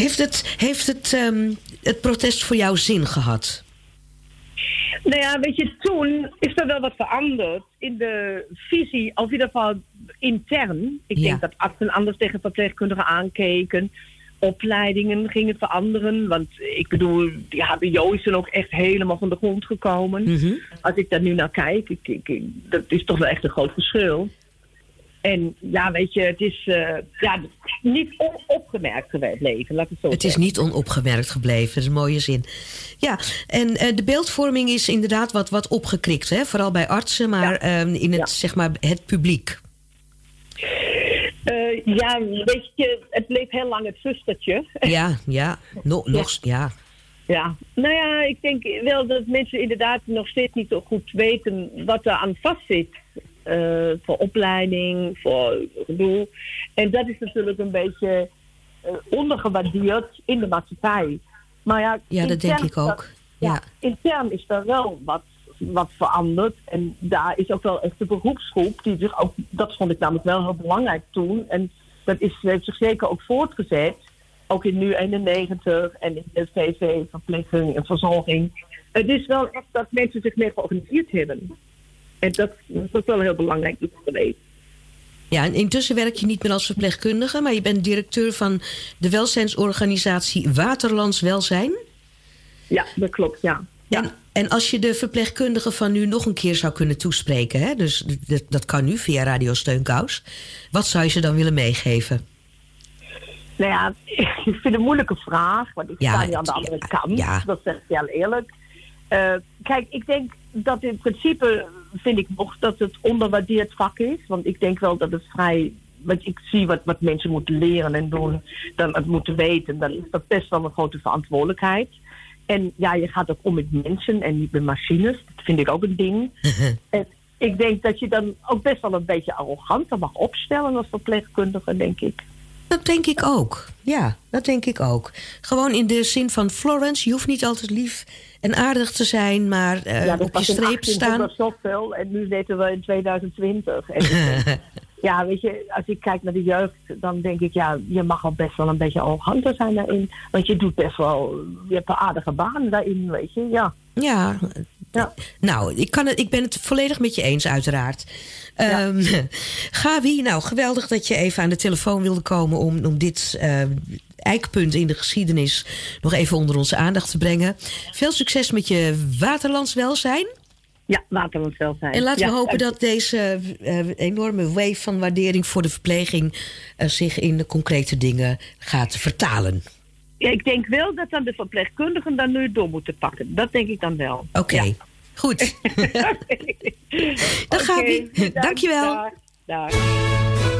Heeft het, heeft het, ehm, het protest voor jou zin gehad? Nou ja, weet je, toen is er wel wat veranderd in de visie, of in ieder geval intern. Ik Ja. denk dat artsen anders tegen verpleegkundigen aankeken. Opleidingen gingen veranderen. Want ik bedoel, die HBO is er ook echt helemaal van de grond gekomen. Mhm. Als ik daar nu naar kijk, ik, ik, ik- dat is toch wel echt een groot verschil. En ja, weet je, het is eh, ja, niet onopgemerkt geweest leven, laat ik het zo Het is niet onopgemerkt gebleven, dat is een mooie zin. Ja, en eh, de beeldvorming is inderdaad wat, wat opgekrikt, hè? vooral bij artsen, maar ehm, in het, Ja. zeg maar, het publiek. Eh, ja, weet je, het bleef heel lang het zustertje. Ja, ja, no, nog, ja. Ja, nou ja, ik denk wel dat mensen inderdaad nog steeds niet zo goed weten wat er aan vastzit. Eh voor opleiding, voor gedoe. En dat is natuurlijk een beetje eh, ondergewaardeerd in de maatschappij. Maar ja, Ja, dat denk ik ook. Ja. intern is er wel wat, wat veranderd. En daar is ook wel echt de beroepsgroep die zich ook, dat vond ik namelijk wel heel belangrijk toen. En dat is, heeft zich zeker ook voortgezet. Ook in nu 91 en in de VV, verpleging en verzorging. Het is wel echt dat mensen zich meer georganiseerd hebben. En dat, dat is wel heel belangrijk iets geweest. Ja, en intussen werk je niet meer als verpleegkundige, maar je bent directeur van de welzijnsorganisatie Waterlands Welzijn. Ja, dat klopt, ja. ja. En, en als je de verpleegkundige van nu nog een keer zou kunnen toespreken, hè? dus dat, dat kan nu via Radio Steunkous, wat zou je ze dan willen meegeven? Nou ja, ik vind het een moeilijke vraag, want ik Ja, sta niet aan de andere ja, kant. ja. Dat zeg ik heel eerlijk. Eh, kijk, ik denk dat in principe vind ik nog dat het onderwaardeerd vak is. Want ik denk wel dat het vrij. Want ik zie wat, wat mensen moeten leren en doen, dan het moeten weten. Dan is dat best wel een grote verantwoordelijkheid. En ja, je gaat ook om met mensen en niet met machines. Dat vind ik ook een ding. en ik denk dat je dan ook best wel een beetje arroganter mag opstellen als verpleegkundige, denk ik. Dat denk ik ook. Ja, dat denk ik ook. Gewoon in de zin van Florence, je hoeft niet altijd lief en aardig te zijn, maar ja, dat op je was streep staan. 1800 zoveel en nu zitten we in 2020. En ik denk, ja, weet je, als ik kijk naar de jeugd, dan denk ik, ja, je mag al best wel een beetje arroganter zijn daarin. Want je doet best wel, je hebt een aardige baan daarin, weet je, ja. Ja, Ja, nou, ik, kan het, ik ben het volledig met je eens, uiteraard. Ja. Ehm, Gabi, nou, geweldig dat je even aan de telefoon wilde komen om, om dit eh, eikpunt in de geschiedenis nog even onder onze aandacht te brengen. Veel succes met je waterlands welzijn. ja waterland welzijn. En laten we Ja, hopen en- dat deze eh, enorme wave van waardering voor de verpleging eh, zich in de concrete dingen gaat vertalen. Ja, ik denk wel dat dan de verpleegkundigen dan nu door moeten pakken. Dat denk ik dan wel. Oké, Ja. goed. Dag Oké, Gabi, bedankt. dankjewel. Dag. Dag.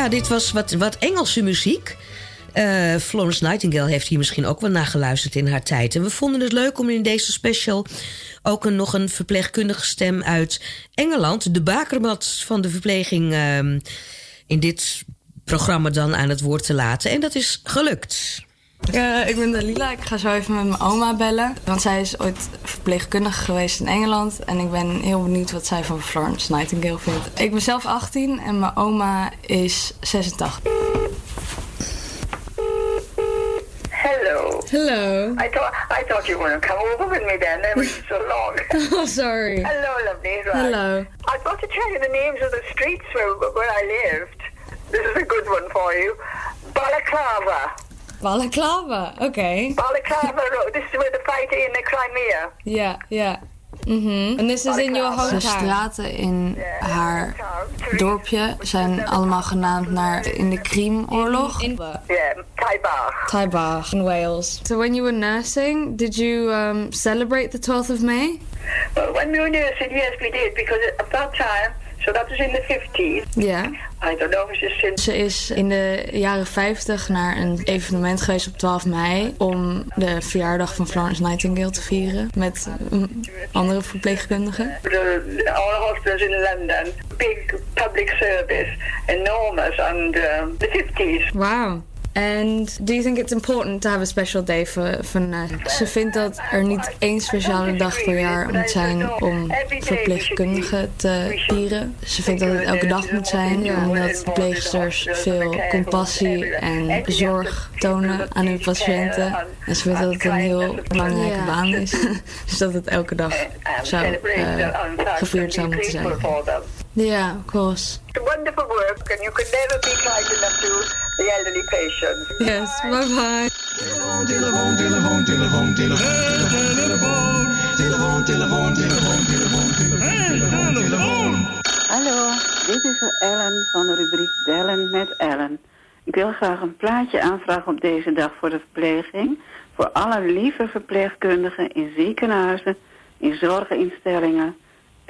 Ja, dit was wat, wat Engelse muziek. Uh, Florence Nightingale heeft hier misschien ook wel naar geluisterd in haar tijd. En we vonden het leuk om in deze special ook een, nog een verpleegkundige stem uit Engeland, de bakermat van de verpleging, uh, in dit programma dan aan het woord te laten. En dat is gelukt. Uh, ik ben Dalila. Ik ga zo even met mijn oma bellen. Want zij is ooit verpleegkundige geweest in Engeland. En ik ben heel benieuwd wat zij van Florence Nightingale vindt. Ik ben zelf 18 en mijn oma is 86. Hello. Hello. I thought I thought you were going to come over with me then. It was so long. oh, sorry. Hello, lovely. Right. Hello. I've got to tell you the names of the streets where, where I lived. This is a good one for you. Balaclava. Balaclava, oké. Okay. Balaclava Road. This is where the fight in the Crimea. Ja, ja. Mm En dit is in jouw hometown. De straten in haar dorpje zijn allemaal genaamd naar in de Kriemoorlog. In, yeah, Taibach. Taibach in Wales. So when you were nursing, did you um, celebrate the 12th of May? Well, when we were nursing, yes, we did because at that time So dat is in de 50s. Ja. Ze is in de jaren 50 naar een evenement geweest op 12 mei... om de verjaardag van Florence Nightingale te vieren met andere verpleegkundigen. The, all hospitals in London, big public service, enormous, and the 50s. Wow. And do you think it's important to have a special day for, for Ze vindt dat er niet één speciale dag per jaar moet zijn om verpleegkundigen te vieren. Ze vindt dat het elke dag moet zijn, omdat verpleegsters veel compassie en zorg tonen aan hun patiënten. En ze vindt dat het een heel belangrijke baan is. dus dat het elke dag zou, uh, gevierd zou moeten zijn. Yeah, of course. It's wonderful work, and you could never be kind enough to the elderly patients. Yes, bye bye. Telefoon, telefoon, telefoon, telefoon, telefoon. Telefoon, telefoon, telefoon, telefoon, telefoon. Hallo, dit is Ellen van de rubriek Bellen met Ellen. Ik wil graag een plaatje aanvragen op deze dag voor de verpleging. Voor alle lieve verpleegkundigen in ziekenhuizen, in zorginstellingen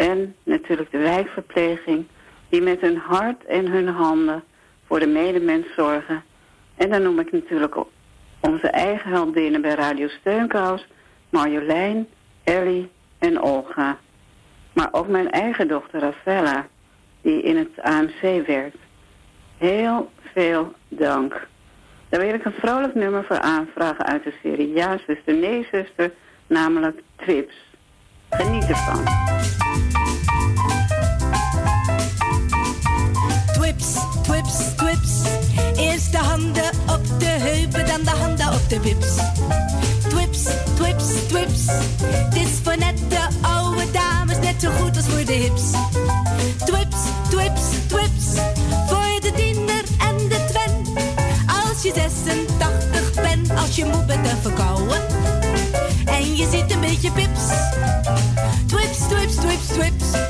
en natuurlijk de wijkverpleging... die met hun hart en hun handen voor de medemens zorgen. En dan noem ik natuurlijk onze eigen heldinnen bij Radio Steunkous... Marjolein, Ellie en Olga. Maar ook mijn eigen dochter Rafella, die in het AMC werkt. Heel veel dank. Daar wil ik een vrolijk nummer voor aanvragen uit de serie Ja, zuster, nee, zuster, namelijk Trips. Geniet ervan. Handen op de heupen, dan de handen op de wips. Twips, twips, twips. Dit is voor net de oude dames, net zo goed als voor de hips. Twips, twips, twips. Voor de tiener en de twen. Als je 86 bent, als je moe bent en verkouden. En je ziet een beetje pips. Twips, twips, twips, twips.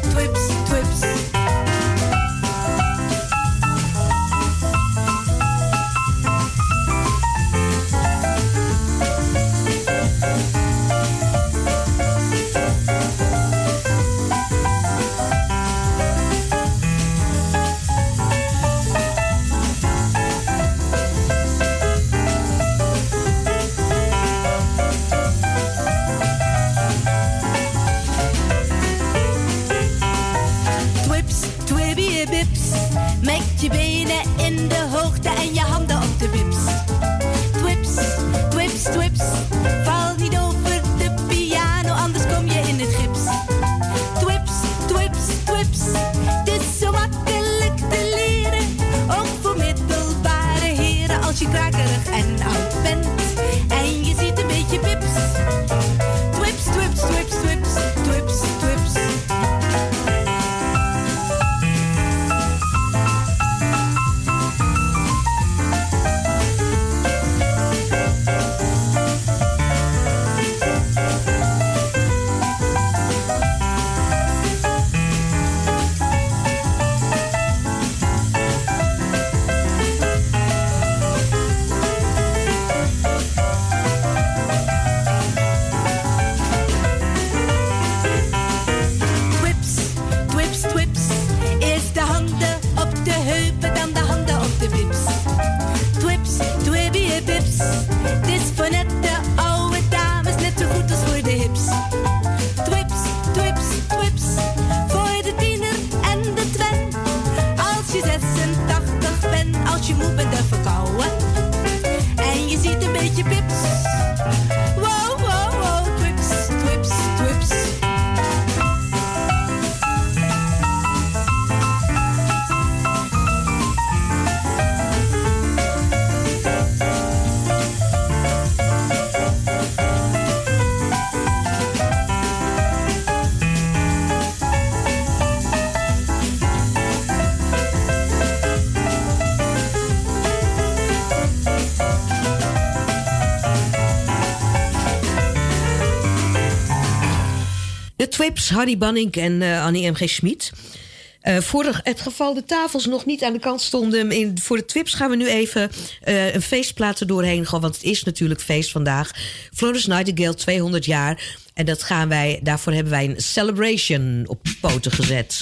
Twips, Harry Banning en eh, Annie M.G. Schmid. Eh, voor het geval de tafels nog niet aan de kant stonden... In, voor de Twips gaan we nu even eh, een feestplaat er doorheen. Want het is natuurlijk feest vandaag. Florence Nightingale, 200 jaar. En dat gaan wij, daarvoor hebben wij een celebration op poten gezet.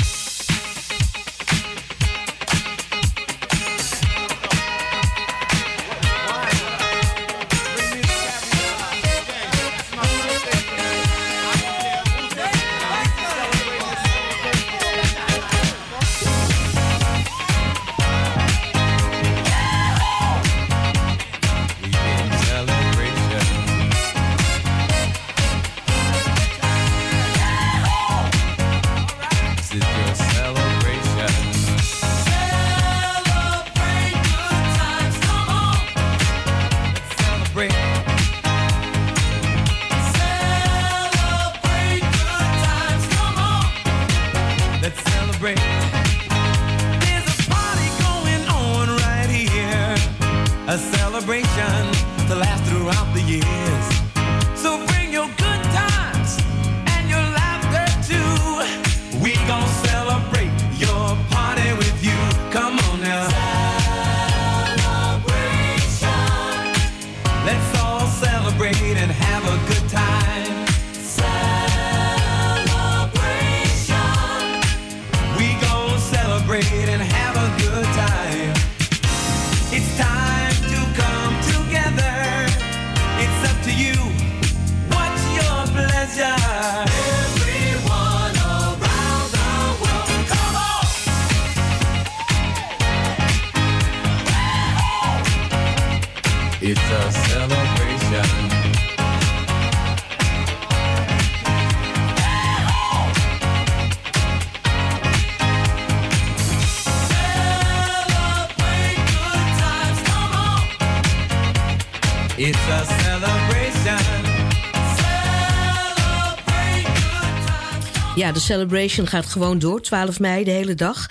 Ja, de celebration gaat gewoon door. 12 mei, de hele dag.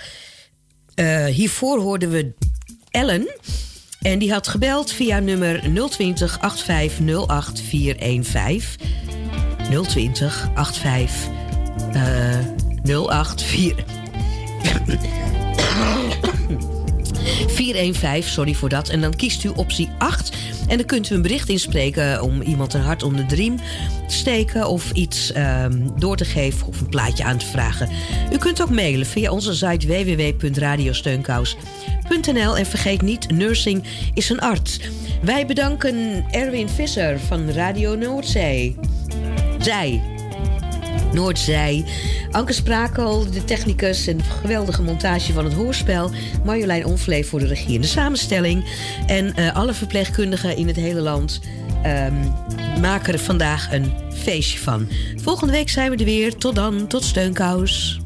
Eh, hiervoor hoorden we Ellen. En die had gebeld via nummer 020 8508 415. 020 85 eh 084. 415, sorry voor dat. En dan kiest u optie 8. En dan kunt u een bericht inspreken om iemand een hart onder de riem te steken... of iets ehm, door te geven of een plaatje aan te vragen. U kunt ook mailen via onze site www.radiosteunkous.nl. En vergeet niet, nursing is een arts. Wij bedanken Erwin Visser van Radio Noordzee. Zij. Noordzij. Anke Sprakel, de technicus en geweldige montage van het hoorspel. Marjolein Onvlee voor de regie en de samenstelling. En eh, alle verpleegkundigen in het hele land ehm, maken er vandaag een feestje van. Volgende week zijn we er weer. Tot dan, tot steunkous.